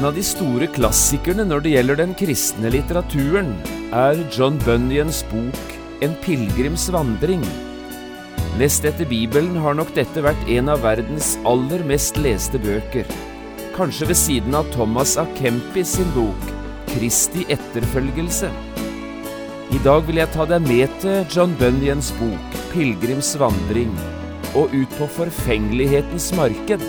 En av de store klassikerne når det gjelder den kristne litteraturen, er John Bunyans bok En pilegrims vandring. Nest etter Bibelen har nok dette vært en av verdens aller mest leste bøker. Kanskje ved siden av Thomas A. Kempis sin bok Kristi etterfølgelse. I dag vil jeg ta deg med til John Bunyans bok Pilegrims vandring og ut på forfengelighetens marked.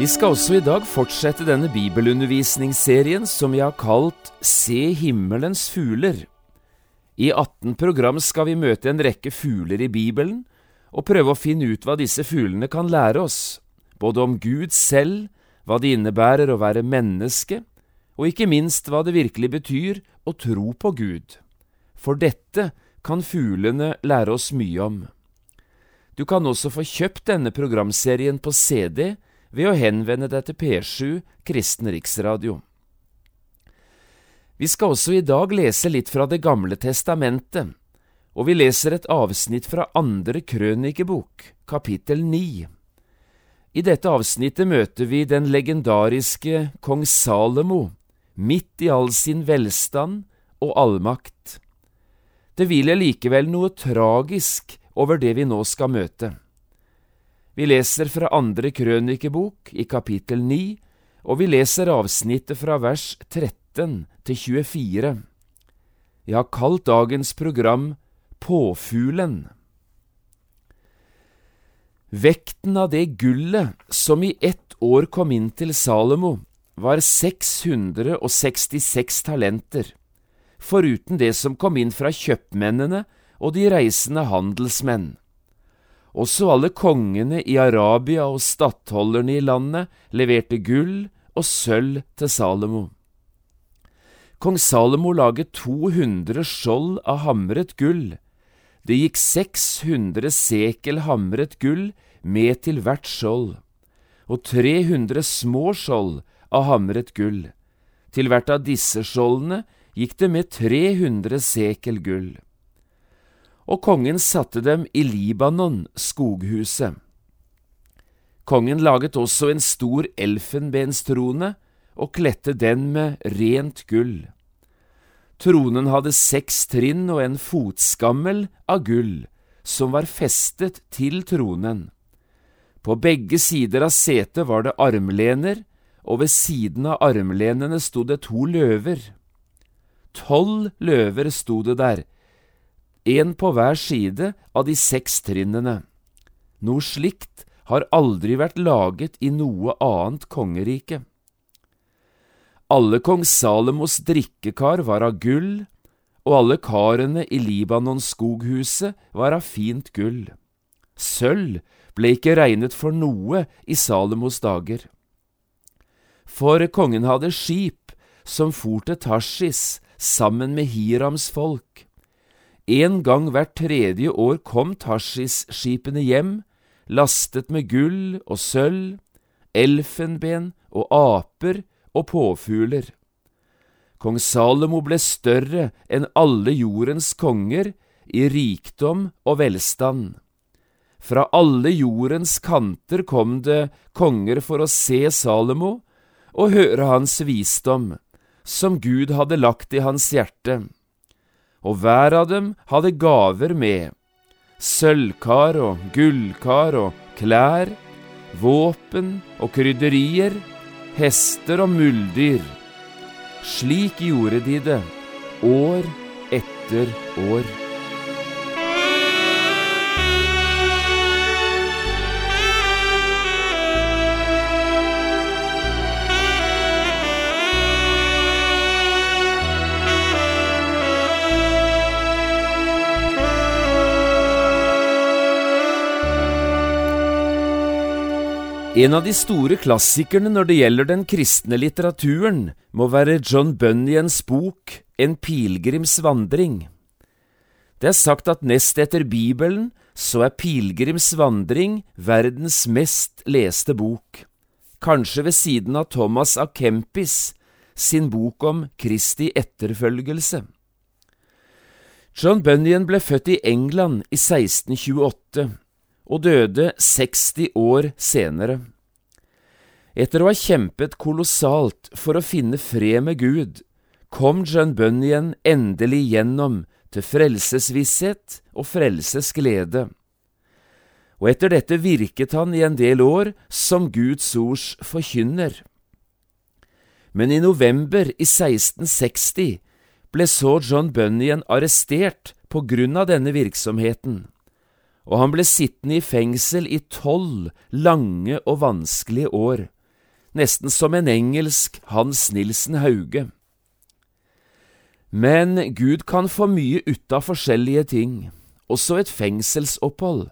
Vi skal også i dag fortsette denne bibelundervisningsserien som vi har kalt Se himmelens fugler. I 18 program skal vi møte en rekke fugler i Bibelen og prøve å finne ut hva disse fuglene kan lære oss, både om Gud selv, hva det innebærer å være menneske, og ikke minst hva det virkelig betyr å tro på Gud. For dette kan fuglene lære oss mye om. Du kan også få kjøpt denne programserien på CD ved å henvende deg til P7 Kristen Riksradio. Vi skal også i dag lese litt fra Det gamle testamentet, og vi leser et avsnitt fra andre krønikebok, kapittel 9. I dette avsnittet møter vi den legendariske kong Salomo, midt i all sin velstand og allmakt. Det hviler likevel noe tragisk over det vi nå skal møte. Vi leser fra andre krønikebok i kapittel 9, og vi leser avsnittet fra vers 13 til 24. Jeg har kalt dagens program Påfuglen. Vekten av det gullet som i ett år kom inn til Salomo, var 666 talenter, foruten det som kom inn fra kjøpmennene og de reisende handelsmenn. Også alle kongene i Arabia og stattholderne i landet leverte gull og sølv til Salomo. Kong Salomo laget 200 skjold av hamret gull. Det gikk 600 sekel hamret gull med til hvert skjold, og 300 små skjold av hamret gull. Til hvert av disse skjoldene gikk det med 300 sekel gull og kongen satte dem i Libanon, skoghuset. Kongen laget også en stor elfenbenstrone og kledte den med rent gull. Tronen hadde seks trinn og en fotskammel av gull, som var festet til tronen. På begge sider av setet var det armlener, og ved siden av armlenene sto det to løver. Tolv løver sto det der, en på hver side av de seks trinnene. Noe slikt har aldri vært laget i noe annet kongerike. Alle kong Salomos drikkekar var av gull, og alle karene i Libanons skoghuset var av fint gull. Sølv ble ikke regnet for noe i Salomos dager. For kongen hadde skip som for til Tarsis sammen med Hirams folk. En gang hvert tredje år kom Tarsis-skipene hjem, lastet med gull og sølv, elfenben og aper og påfugler. Kong Salomo ble større enn alle jordens konger i rikdom og velstand. Fra alle jordens kanter kom det konger for å se Salomo og høre hans visdom, som Gud hadde lagt i hans hjerte og hver av dem hadde gaver med, sølvkar og gullkar og klær, våpen og krydderier, hester og muldyr. Slik gjorde de det, år etter år. En av de store klassikerne når det gjelder den kristne litteraturen, må være John Bunyans bok En pilegrims vandring. Det er sagt at nest etter Bibelen så er Pilegrims vandring verdens mest leste bok, kanskje ved siden av Thomas Akempis, Kempis sin bok om Kristi etterfølgelse. John Bunyan ble født i England i 1628 og døde 60 år senere. Etter å ha kjempet kolossalt for å finne fred med Gud, kom John Bunyan endelig gjennom til frelsesvisshet og frelsesglede. Og etter dette virket han i en del år som Guds ords forkynner. Men i november i 1660 ble så John Bunyan arrestert på grunn av denne virksomheten, og han ble sittende i fengsel i tolv lange og vanskelige år, nesten som en engelsk Hans Nilsen Hauge. Men Gud kan få mye ut av forskjellige ting, også et fengselsopphold,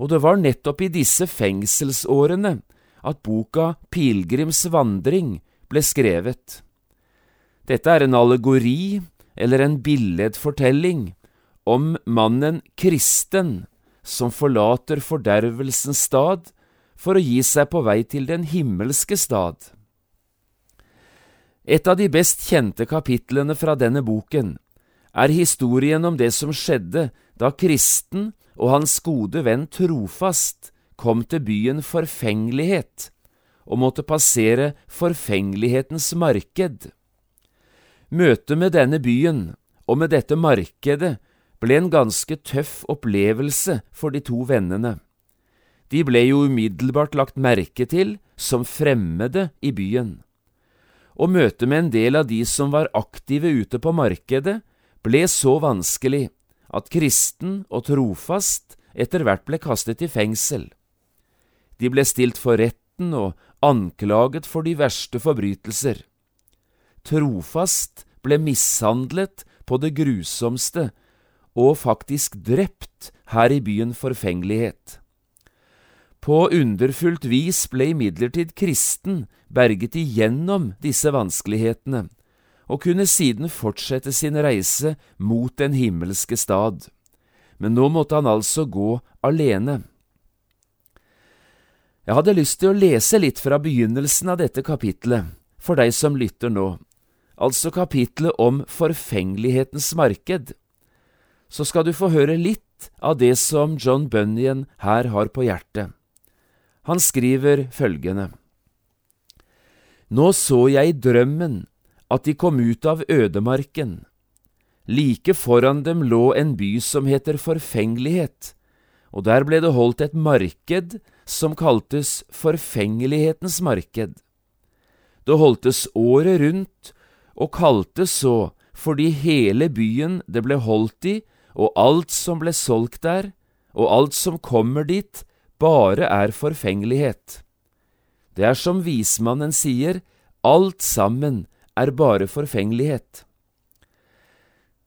og det var nettopp i disse fengselsårene at boka Pilegrims vandring ble skrevet. Dette er en allegori, eller en billedfortelling, om mannen kristen som forlater fordervelsens stad for å gi seg på vei til den himmelske stad. Et av de best kjente kapitlene fra denne boken er historien om det som skjedde da kristen og hans gode venn Trofast kom til byen Forfengelighet og måtte passere forfengelighetens marked. Møtet med denne byen og med dette markedet ble en ganske tøff opplevelse for de to vennene. De ble jo umiddelbart lagt merke til som fremmede i byen. Og møtet med en del av de som var aktive ute på markedet, ble så vanskelig at kristen og trofast etter hvert ble kastet i fengsel. De ble stilt for retten og anklaget for de verste forbrytelser. Trofast ble mishandlet på det grusomste og faktisk drept her i byen Forfengelighet. På underfullt vis ble imidlertid kristen berget igjennom disse vanskelighetene, og kunne siden fortsette sin reise mot den himmelske stad. Men nå måtte han altså gå alene. Jeg hadde lyst til å lese litt fra begynnelsen av dette kapitlet, for deg som lytter nå, altså kapitlet om forfengelighetens marked. Så skal du få høre litt av det som John Bunyan her har på hjertet. Han skriver følgende. Nå så jeg i drømmen at de kom ut av ødemarken. Like foran dem lå en by som heter Forfengelighet, og der ble det holdt et marked som kaltes Forfengelighetens marked. Det holdtes året rundt og kaltes så fordi hele byen det ble holdt i, og alt som ble solgt der, og alt som kommer dit, bare er forfengelighet. Det er som vismannen sier, alt sammen er bare forfengelighet.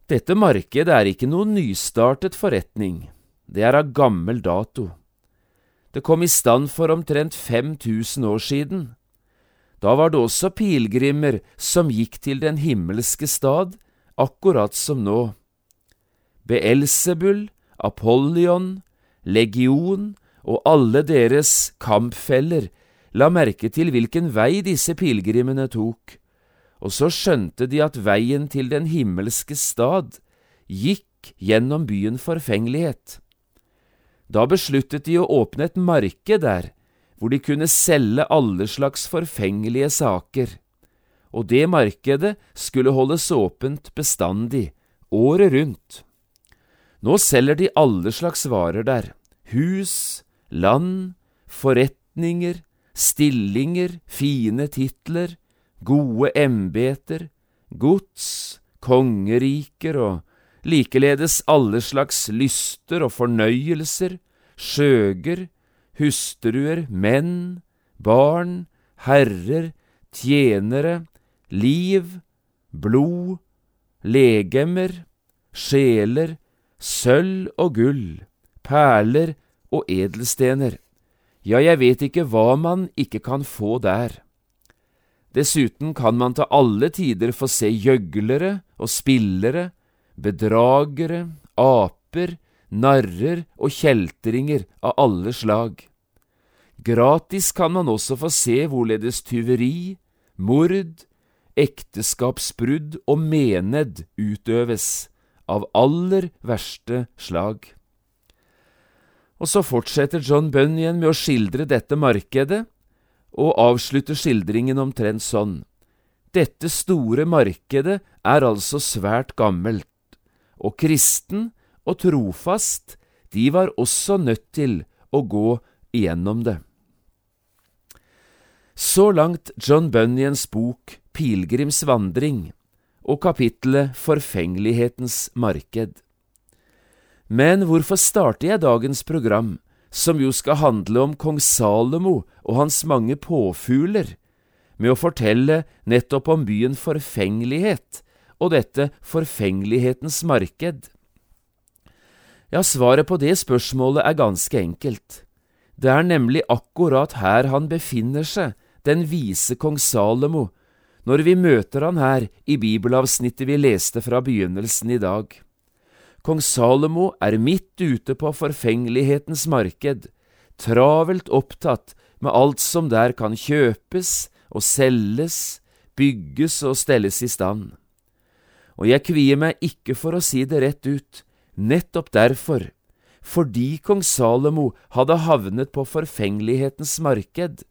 Dette markedet er ikke noen nystartet forretning, det er av gammel dato. Det kom i stand for omtrent 5000 år siden. Da var det også pilegrimer som gikk til den himmelske stad, akkurat som nå. Beelzebul, Apollion, Legion og alle deres kampfeller la merke til hvilken vei disse pilegrimene tok, og så skjønte de at veien til den himmelske stad gikk gjennom byen forfengelighet. Da besluttet de å åpne et marked der, hvor de kunne selge alle slags forfengelige saker, og det markedet skulle holdes åpent bestandig, året rundt. Nå selger de alle slags varer der, hus, land, forretninger, stillinger, fine titler, gode embeter, gods, kongeriker og likeledes alle slags lyster og fornøyelser, skjøger, hustruer, menn, barn, herrer, tjenere, liv, blod, legemer, sjeler, sølv og gull, perler og edelstener, Ja, jeg vet ikke hva man ikke kan få der. Dessuten kan man til alle tider få se gjøglere og spillere, bedragere, aper, narrer og kjeltringer av alle slag. Gratis kan man også få se hvorledes tyveri, mord, ekteskapsbrudd og mened utøves, av aller verste slag. Og så fortsetter John Bunyan med å skildre dette markedet, og avslutter skildringen omtrent sånn. Dette store markedet er altså svært gammelt, og kristen og trofast, de var også nødt til å gå igjennom det. Så langt John Bunyans bok Pilegrims vandring og kapittelet Forfengelighetens marked. Men hvorfor starter jeg dagens program, som jo skal handle om kong Salomo og hans mange påfugler, med å fortelle nettopp om byen Forfengelighet og dette forfengelighetens marked? Ja, svaret på det spørsmålet er ganske enkelt. Det er nemlig akkurat her han befinner seg den vise kong Salomo, når vi møter han her i bibelavsnittet vi leste fra begynnelsen i dag. Kong Salomo er midt ute på forfengelighetens marked, travelt opptatt med alt som der kan kjøpes og selges, bygges og stelles i stand. Og jeg kvier meg ikke for å si det rett ut, nettopp derfor, fordi kong Salomo hadde havnet på forfengelighetens marked,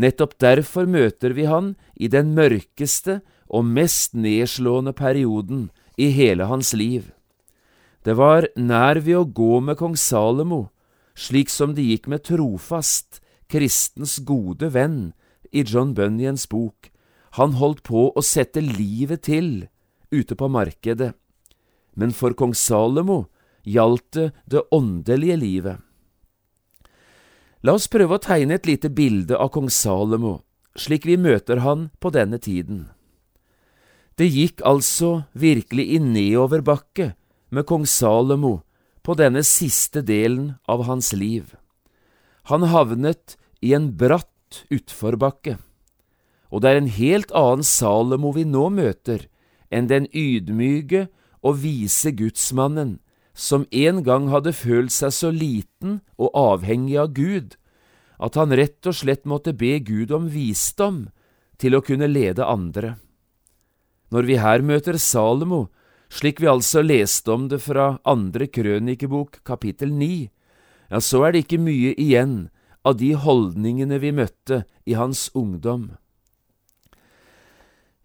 Nettopp derfor møter vi han i den mørkeste og mest nedslående perioden i hele hans liv. Det var nær ved å gå med kong Salomo, slik som det gikk med trofast, kristens gode venn i John Bunyans bok. Han holdt på å sette livet til ute på markedet. Men for kong Salomo gjaldt det det åndelige livet. La oss prøve å tegne et lite bilde av kong Salomo, slik vi møter han på denne tiden. Det gikk altså virkelig i nedoverbakke med kong Salomo på denne siste delen av hans liv. Han havnet i en bratt utforbakke, og det er en helt annen Salomo vi nå møter enn den ydmyke og vise gudsmannen som en gang hadde følt seg så liten og avhengig av Gud at han rett og slett måtte be Gud om visdom til å kunne lede andre. Når vi her møter Salomo, slik vi altså leste om det fra andre krønikebok kapittel ni, ja, så er det ikke mye igjen av de holdningene vi møtte i hans ungdom.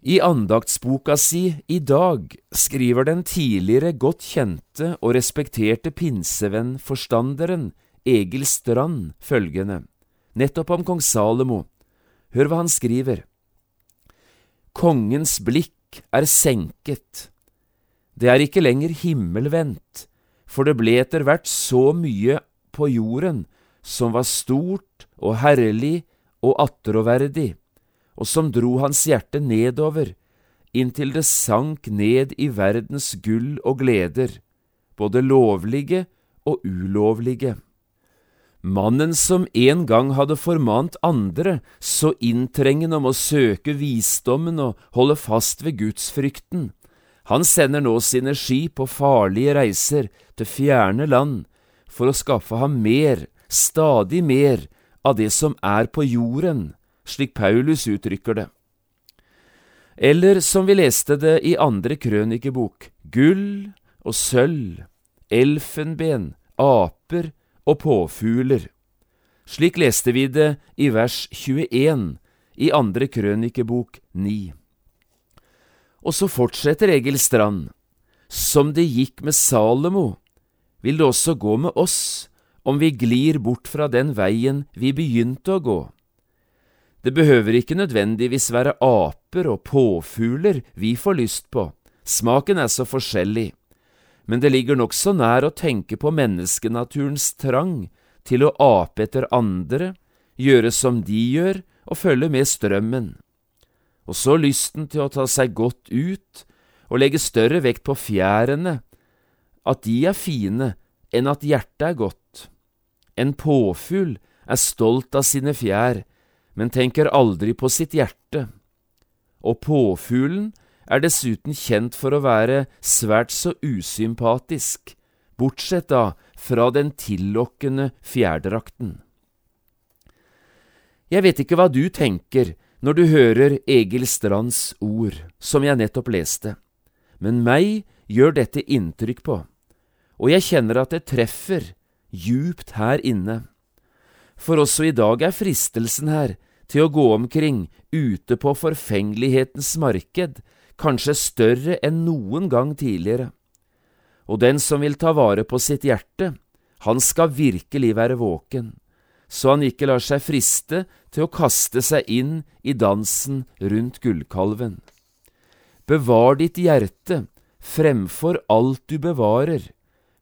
I andaktsboka si I dag skriver den tidligere godt kjente og respekterte pinsevenn-forstanderen Egil Strand følgende, nettopp om kong Salomo. Hør hva han skriver. Kongens blikk er senket. Det er ikke lenger himmelvendt, for det ble etter hvert så mye på jorden som var stort og herlig og attråverdig og som dro hans hjerte nedover, inntil det sank ned i verdens gull og gleder, både lovlige og ulovlige. Mannen som en gang hadde formant andre så inntrengende om å søke visdommen og holde fast ved gudsfrykten, han sender nå sine skip på farlige reiser til fjerne land for å skaffe ham mer, stadig mer, av det som er på jorden, slik Paulus uttrykker det. Eller som vi leste det i andre krønikebok, gull og sølv, elfenben, aper og påfugler. Slik leste vi det i vers 21 i andre krønikebok 9. Og så fortsetter Egil Strand. Som det gikk med Salomo, vil det også gå med oss om vi glir bort fra den veien vi begynte å gå. Det behøver ikke nødvendigvis være aper og påfugler vi får lyst på, smaken er så forskjellig, men det ligger nokså nær å tenke på menneskenaturens trang til å ape etter andre, gjøre som de gjør og følge med strømmen, og så lysten til å ta seg godt ut og legge større vekt på fjærene, at de er fine enn at hjertet er godt. En påfugl er stolt av sine fjær, men tenker aldri på sitt hjerte. Og påfuglen er dessuten kjent for å være svært så usympatisk, bortsett da fra den tillokkende fjærdrakten. Jeg vet ikke hva du tenker når du hører Egil Strands ord, som jeg nettopp leste, men meg gjør dette inntrykk på, og jeg kjenner at det treffer djupt her inne. For også i dag er fristelsen her til å gå omkring ute på forfengelighetens marked kanskje større enn noen gang tidligere. Og den som vil ta vare på sitt hjerte, han skal virkelig være våken, så han ikke lar seg friste til å kaste seg inn i dansen rundt gullkalven. Bevar ditt hjerte fremfor alt du bevarer,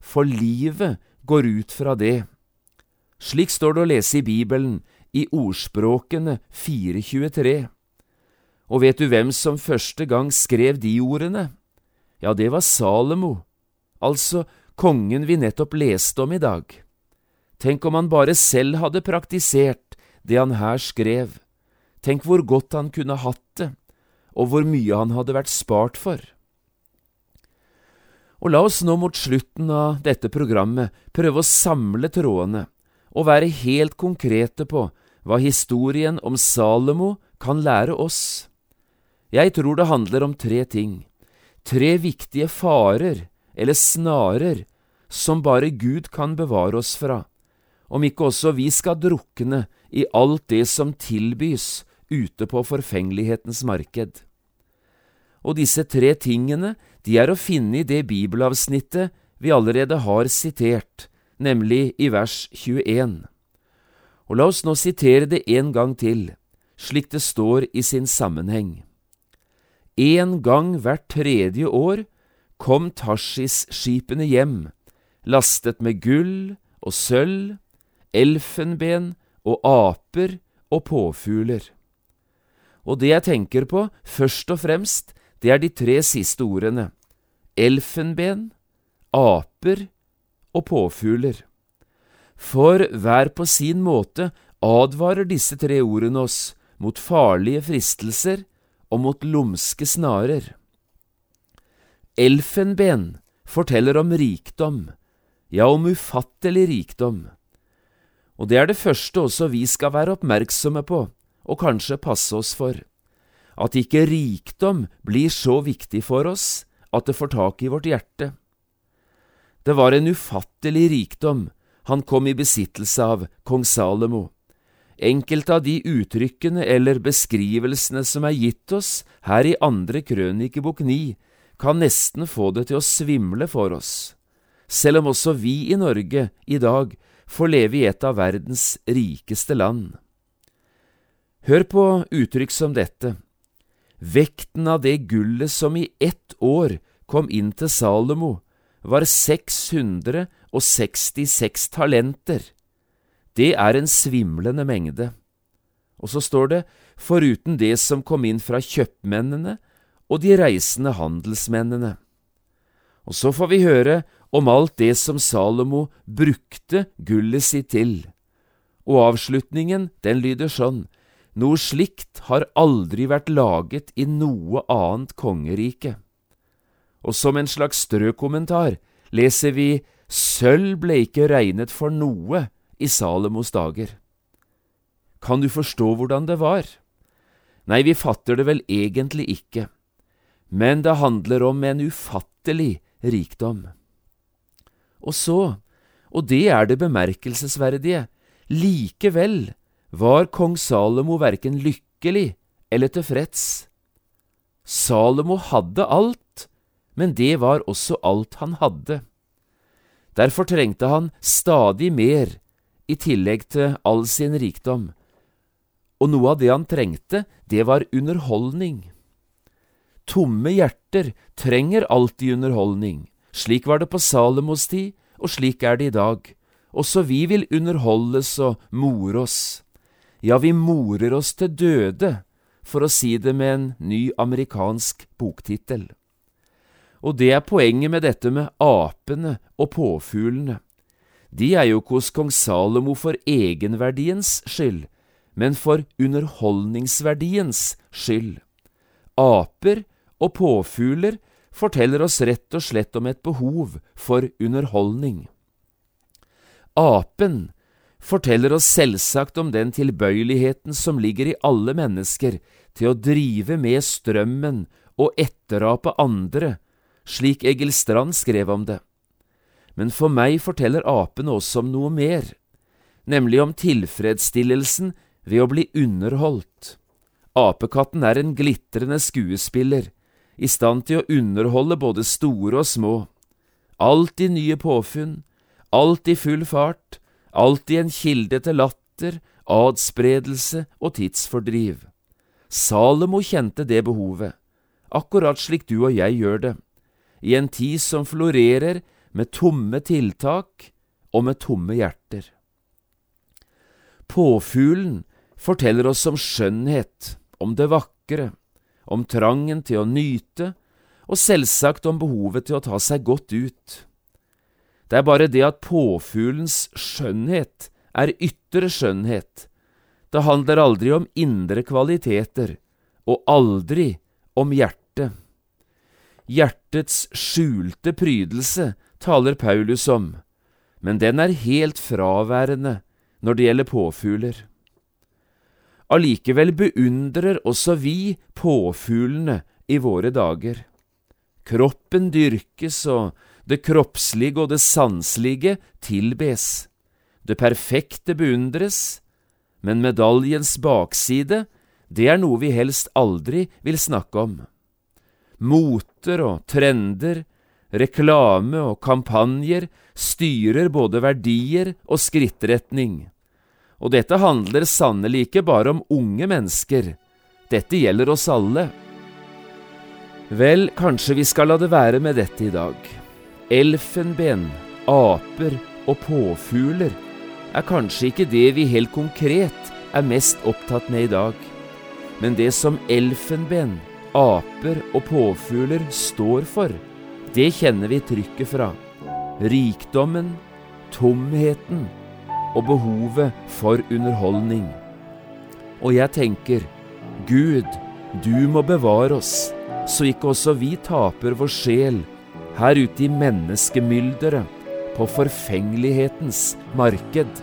for livet går ut fra det. Slik står det å lese i Bibelen i Ordspråkene 423. Og vet du hvem som første gang skrev de ordene? Ja, det var Salomo, altså kongen vi nettopp leste om i dag. Tenk om han bare selv hadde praktisert det han her skrev. Tenk hvor godt han kunne hatt det, og hvor mye han hadde vært spart for. Og la oss nå mot slutten av dette programmet prøve å samle trådene og være helt konkrete på hva historien om Salomo kan lære oss. Jeg tror det handler om tre ting, tre viktige farer, eller snarer, som bare Gud kan bevare oss fra, om ikke også vi skal drukne i alt det som tilbys ute på forfengelighetens marked. Og disse tre tingene, de er å finne i det bibelavsnittet vi allerede har sitert, nemlig i vers 21. Og la oss nå sitere det en gang til, slik det står i sin sammenheng. En gang hvert tredje år kom Tarsis-skipene hjem, lastet med gull og sølv, elfenben og aper og påfugler. Og det jeg tenker på, først og fremst, det er de tre siste ordene, elfenben, aper og påfugler. For hver på sin måte advarer disse tre ordene oss mot farlige fristelser og mot lumske snarer. Elfenben forteller om rikdom, ja, om ufattelig rikdom. Og det er det første også vi skal være oppmerksomme på, og kanskje passe oss for, at ikke rikdom blir så viktig for oss at det får tak i vårt hjerte. Det var en ufattelig rikdom han kom i besittelse av, kong Salomo. Enkelte av de uttrykkene eller beskrivelsene som er gitt oss her i andre krønikebok ni, kan nesten få det til å svimle for oss, selv om også vi i Norge i dag får leve i et av verdens rikeste land. Hør på uttrykk som dette. Vekten av det gullet som i ett år kom inn til Salomo, var 666 talenter. Det er en svimlende mengde. Og så står det foruten det som kom inn fra kjøpmennene og de reisende handelsmennene. Og så får vi høre om alt det som Salomo brukte gullet sitt til. Og avslutningen, den lyder sånn, noe slikt har aldri vært laget i noe annet kongerike og som en slags strøkommentar leser vi Sølv ble ikke regnet for noe i Salomos dager. Kan du forstå hvordan det var? Nei, vi fatter det vel egentlig ikke, men det handler om en ufattelig rikdom. Og så, og det er det bemerkelsesverdige, likevel var kong Salomo verken lykkelig eller tilfreds. Salomo hadde alt, men det var også alt han hadde. Derfor trengte han stadig mer i tillegg til all sin rikdom, og noe av det han trengte, det var underholdning. Tomme hjerter trenger alltid underholdning, slik var det på Salomos tid, og slik er det i dag. Også vi vil underholdes og more oss. Ja, vi morer oss til døde, for å si det med en ny amerikansk boktittel. Og det er poenget med dette med apene og påfuglene. de er jo ikke hos kong Salomo for egenverdiens skyld, men for underholdningsverdiens skyld. Aper og påfugler forteller oss rett og slett om et behov for underholdning. Apen forteller oss selvsagt om den tilbøyeligheten som ligger i alle mennesker til å drive med strømmen og etterape andre, slik Egil Strand skrev om det. Men for meg forteller apen også om noe mer, nemlig om tilfredsstillelsen ved å bli underholdt. Apekatten er en glitrende skuespiller, i stand til å underholde både store og små. Alltid nye påfunn, alltid full fart, alltid en kilde til latter, adspredelse og tidsfordriv. Salomo kjente det behovet, akkurat slik du og jeg gjør det, i en tid som florerer med tomme tiltak og med tomme hjerter. Påfuglen forteller oss om skjønnhet, om det vakre, om trangen til å nyte, og selvsagt om behovet til å ta seg godt ut. Det er bare det at påfuglens skjønnhet er ytre skjønnhet. Det handler aldri om indre kvaliteter, og aldri om hjertet. Hjertets skjulte prydelse taler Paulus om, men den er helt fraværende når det gjelder påfugler. Allikevel beundrer også vi påfuglene i våre dager. Kroppen dyrkes, og det kroppslige og det sanselige tilbes. Det perfekte beundres, men medaljens bakside, det er noe vi helst aldri vil snakke om. Moter og trender, reklame og kampanjer styrer både verdier og skrittretning. Og dette handler sannelig ikke bare om unge mennesker, dette gjelder oss alle. Vel, kanskje vi skal la det være med dette i dag. Elfenben, aper og påfugler er kanskje ikke det vi helt konkret er mest opptatt med i dag, men det som elfenben, aper og påfugler står for, det kjenner vi trykket fra. Rikdommen, tomheten og behovet for underholdning. Og jeg tenker, Gud, du må bevare oss, så ikke også vi taper vår sjel her ute i menneskemylderet på forfengelighetens marked.